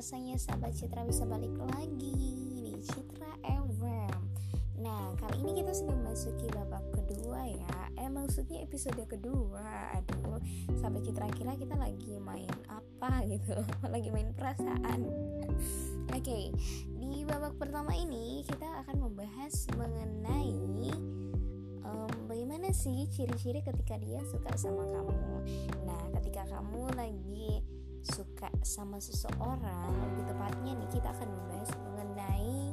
rasanya sahabat Citra bisa balik lagi. Di Citra FM Nah kali ini kita sudah memasuki babak kedua ya. Eh maksudnya episode kedua. Aduh sahabat Citra kira kita lagi main apa gitu? Lagi main perasaan. Oke okay, di babak pertama ini kita akan membahas mengenai Bagaimana sih ciri-ciri ketika dia suka sama kamu. Nah ketika kamu lagi suka sama seseorang lebih tepatnya nih kita akan membahas mengenai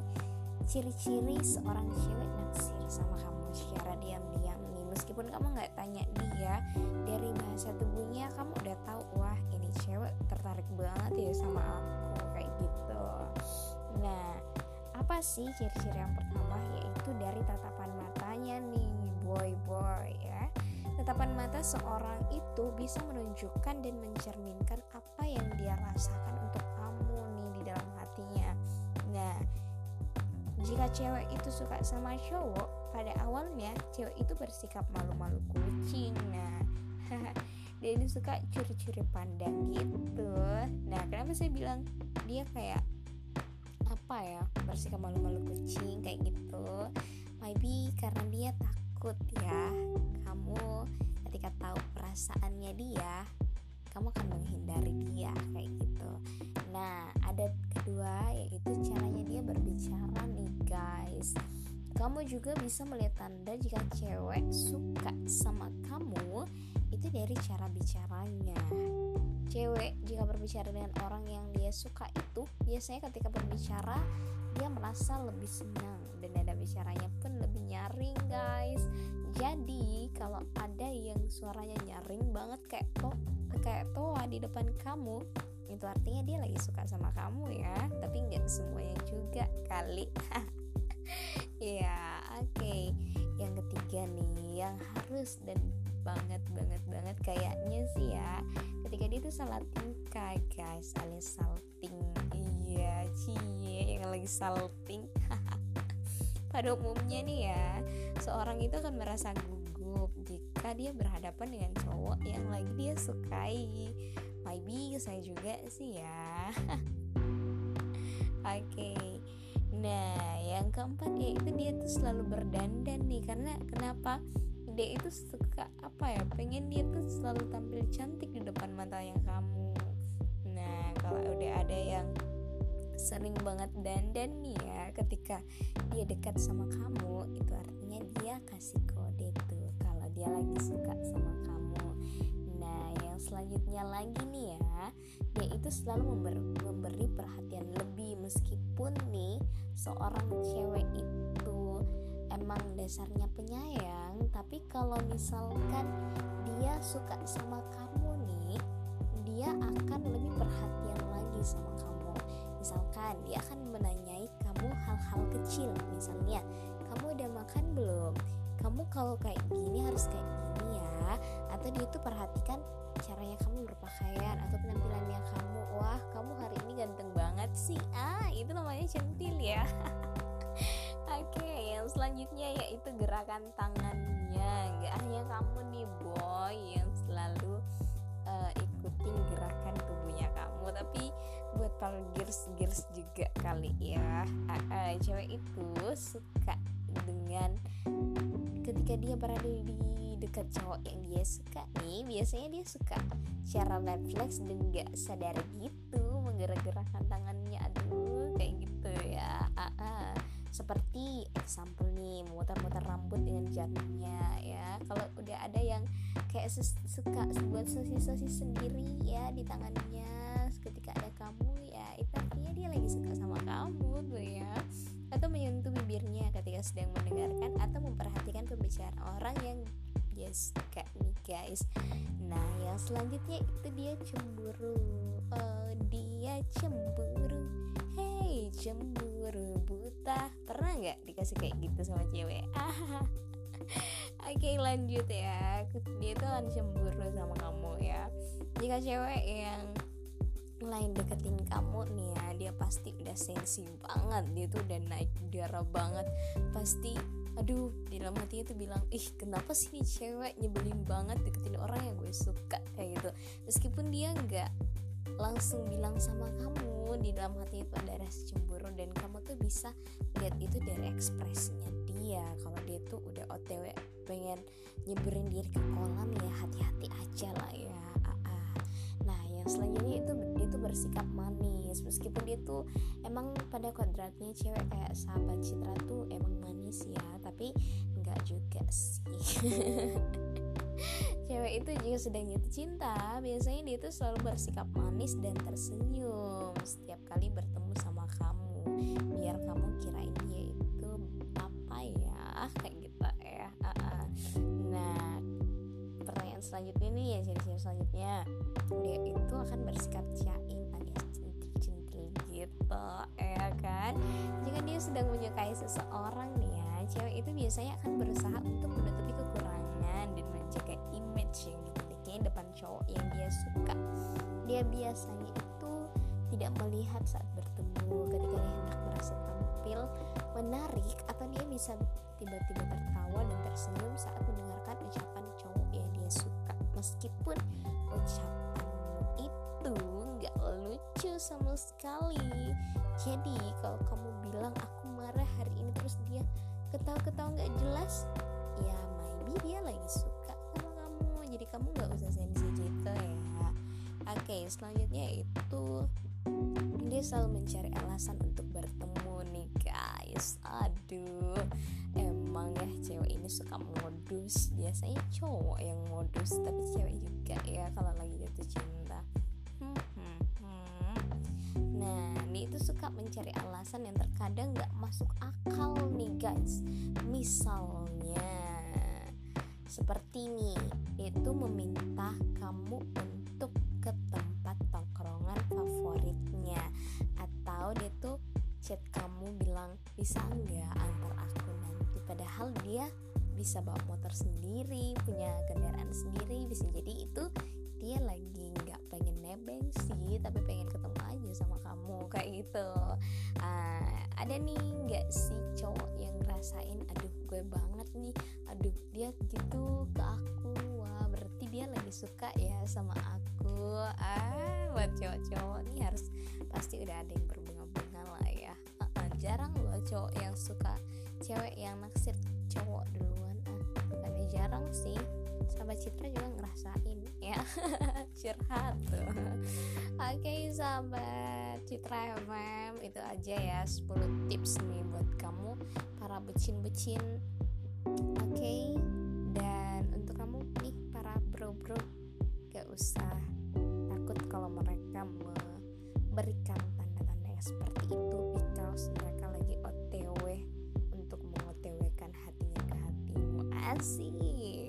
ciri-ciri seorang cewek naksir sama kamu secara diam-diam nih. Meskipun kamu nggak tanya dia dari bahasa tubuhnya kamu udah tahu wah ini cewek tertarik banget ya sama aku kayak gitu. Nah apa sih ciri-ciri yang pertama? Yaitu dari tatapan matanya nih boy boy ya Tatapan mata seorang itu bisa menunjukkan dan mencerminkan apa yang dia rasakan untuk kamu nih di dalam hatinya. Nah, jika cewek itu suka sama cowok, pada awalnya cewek itu bersikap malu-malu kucing. Nah, dia ini suka curi-curi pandang gitu. Nah, kenapa saya bilang dia kayak apa ya bersikap malu-malu kucing kayak gitu? Maybe karena dia takut ya tahu perasaannya dia kamu akan menghindari dia kayak gitu. Nah ada kedua yaitu caranya dia berbicara nih guys. Kamu juga bisa melihat tanda jika cewek suka sama kamu itu dari cara bicaranya. Cewek jika berbicara dengan orang yang dia suka itu biasanya ketika berbicara dia merasa lebih senang. Dan nada bicaranya pun lebih nyaring guys jadi kalau ada yang suaranya nyaring banget kayak to kayak toa di depan kamu itu artinya dia lagi suka sama kamu ya. Tapi nggak semuanya juga kali. Ya oke. Okay. yang ketiga nih yang harus dan banget banget banget kayaknya sih ya. Ketika dia tuh salah tingkah guys alias salting. Iya cie yang lagi salting pada umumnya nih ya seorang itu akan merasa gugup jika dia berhadapan dengan cowok yang lagi dia sukai. Maybe saya juga sih ya. Oke okay. nah yang keempat yaitu dia tuh selalu berdandan nih karena kenapa? Dia itu suka apa ya? Pengen dia tuh selalu tampil cantik di depan matanya kamu. Nah kalau udah ada yang sering banget dandan nih ya. Ketika dia dekat sama kamu itu artinya dia kasih kode tuh kalau dia lagi suka sama kamu. Nah yang selanjutnya lagi nih ya dia itu selalu memberi, memberi perhatian lebih. Meskipun nih seorang cewek itu emang dasarnya penyayang tapi kalau misalkan dia suka sama kamu nih dia akan lebih perhatian lagi sama kamu misalkan dia akan menanyai kamu hal-hal kecil. Misalnya kamu udah makan belum? Kamu kalau kayak gini harus kayak gini ya. Atau dia tuh perhatikan caranya kamu berpakaian atau penampilannya kamu. Wah kamu hari ini ganteng banget sih. Ah itu namanya centil ya. Oke okay, yang selanjutnya yaitu gerakan tangannya. Gak hanya kamu nih boy yang selalu uh, ikutin gerakan tubuhnya kamu. Tapi buat para gears gears juga kali ya. Uh, uh, cewek itu suka dengan ketika dia berada di dekat cowok yang dia suka nih biasanya dia suka cara refleks dan gak sadar gitu menggerak-gerakkan tangannya. Aduh kayak gitu ya. Uh, uh. seperti example nih muter-muter rambut dengan jarinya ya. Kalau udah ada yang kayak suka buat sosis-sosis sendiri ya di tangannya ketika ada dia lagi suka sama kamu tuh ya. Atau menyentuh bibirnya ketika sedang mendengarkan atau memperhatikan pembicaraan orang yang dia suka nih guys. Nah yang selanjutnya itu dia cemburu. Oh dia cemburu. Hey cemburu buta. Pernah nggak dikasih kayak gitu sama cewek? Oke okay, lanjut ya. Dia itu akan cemburu sama kamu ya. Jika cewek yang lain deketin kamu nih ya dia pasti udah sensi banget. Dia tuh udah naik darah banget. Pasti aduh di dalam hatinya tuh bilang ih kenapa sih nih cewek nyebelin banget deketin orang yang gue suka? Kayak gitu. Meskipun dia nggak langsung bilang sama kamu di dalam hati itu ada rasa cemburu dan kamu tuh bisa lihat itu dari ekspresinya dia. Kalau dia tuh udah otw pengen nyeberin diri ke kolam ya hati-hati aja lah ya selanjutnya itu dia tuh bersikap manis. Meskipun dia tuh emang pada kodratnya cewek kayak sahabat Citra tuh emang manis ya tapi enggak juga sih. Cewek itu jika sedang jatuh cinta. Biasanya dia tuh selalu bersikap manis dan tersenyum setiap kali bertemu sama kamu. Biar kamu kirain dia itu apa ya kayak gitu selanjutnya nih ya ciri-ciri selanjutnya. Dia itu akan bersikap jaim alias centil-centil gitu ya kan? Jika dia sedang menyukai seseorang nih ya cewek itu biasanya akan berusaha untuk menutupi kekurangan dan menjaga image yang dimilikinya depan cowok yang dia suka. Dia biasanya itu tidak melihat saat bertemu ketika dia hendak merasa tampil menarik atau dia bisa tiba-tiba tertawa dan tersenyum saat meskipun ucapanmu itu nggak lucu sama sekali. Jadi kalau kamu bilang aku marah hari ini terus dia ketawa-ketawa nggak jelas ya maybe dia lagi suka sama kamu. Jadi kamu nggak usah sensi gitu ya. Oke selanjutnya itu dia selalu mencari alasan untuk bertemu nih guys. Aduh emang ya cewek ini suka modus biasanya cowok yang modus tapi cewek juga ya kalau lagi jatuh cinta. Hmm, hmm, hmm. nah ini itu suka mencari alasan yang terkadang nggak masuk akal nih guys. Misalnya seperti nih itu meminta kamu untuk ke tempat tongkrongan favoritnya. Atau dia tuh chat kamu bilang bisa nggak antar aku nanti? Padahal dia bisa bawa motor sendiri punya kendaraan sendiri bisa jadi itu dia lagi nggak pengen nebeng sih tapi pengen ketemu aja sama kamu kayak gitu. Uh, ada nih nggak sih cowok yang ngerasain aduh gue banget nih aduh dia gitu ke aku wah berarti dia lagi suka ya sama aku. Ah buat cowok-cowok nih harus pasti udah ada yang berbunga-bunga lah ya. Jarang loh cowok yang suka cewek yang naksir cowok duluan. Ah bukannya jarang sih. Sahabat Citra juga ngerasain ya. Curhat tuh. Oke okay, sahabat Citra FM itu aja ya 10 tips nih buat kamu para becin-becin oke okay? dan untuk kamu nih para bro-bro gak usah takut kalau mereka memberikan tanda-tanda yang seperti itu because mereka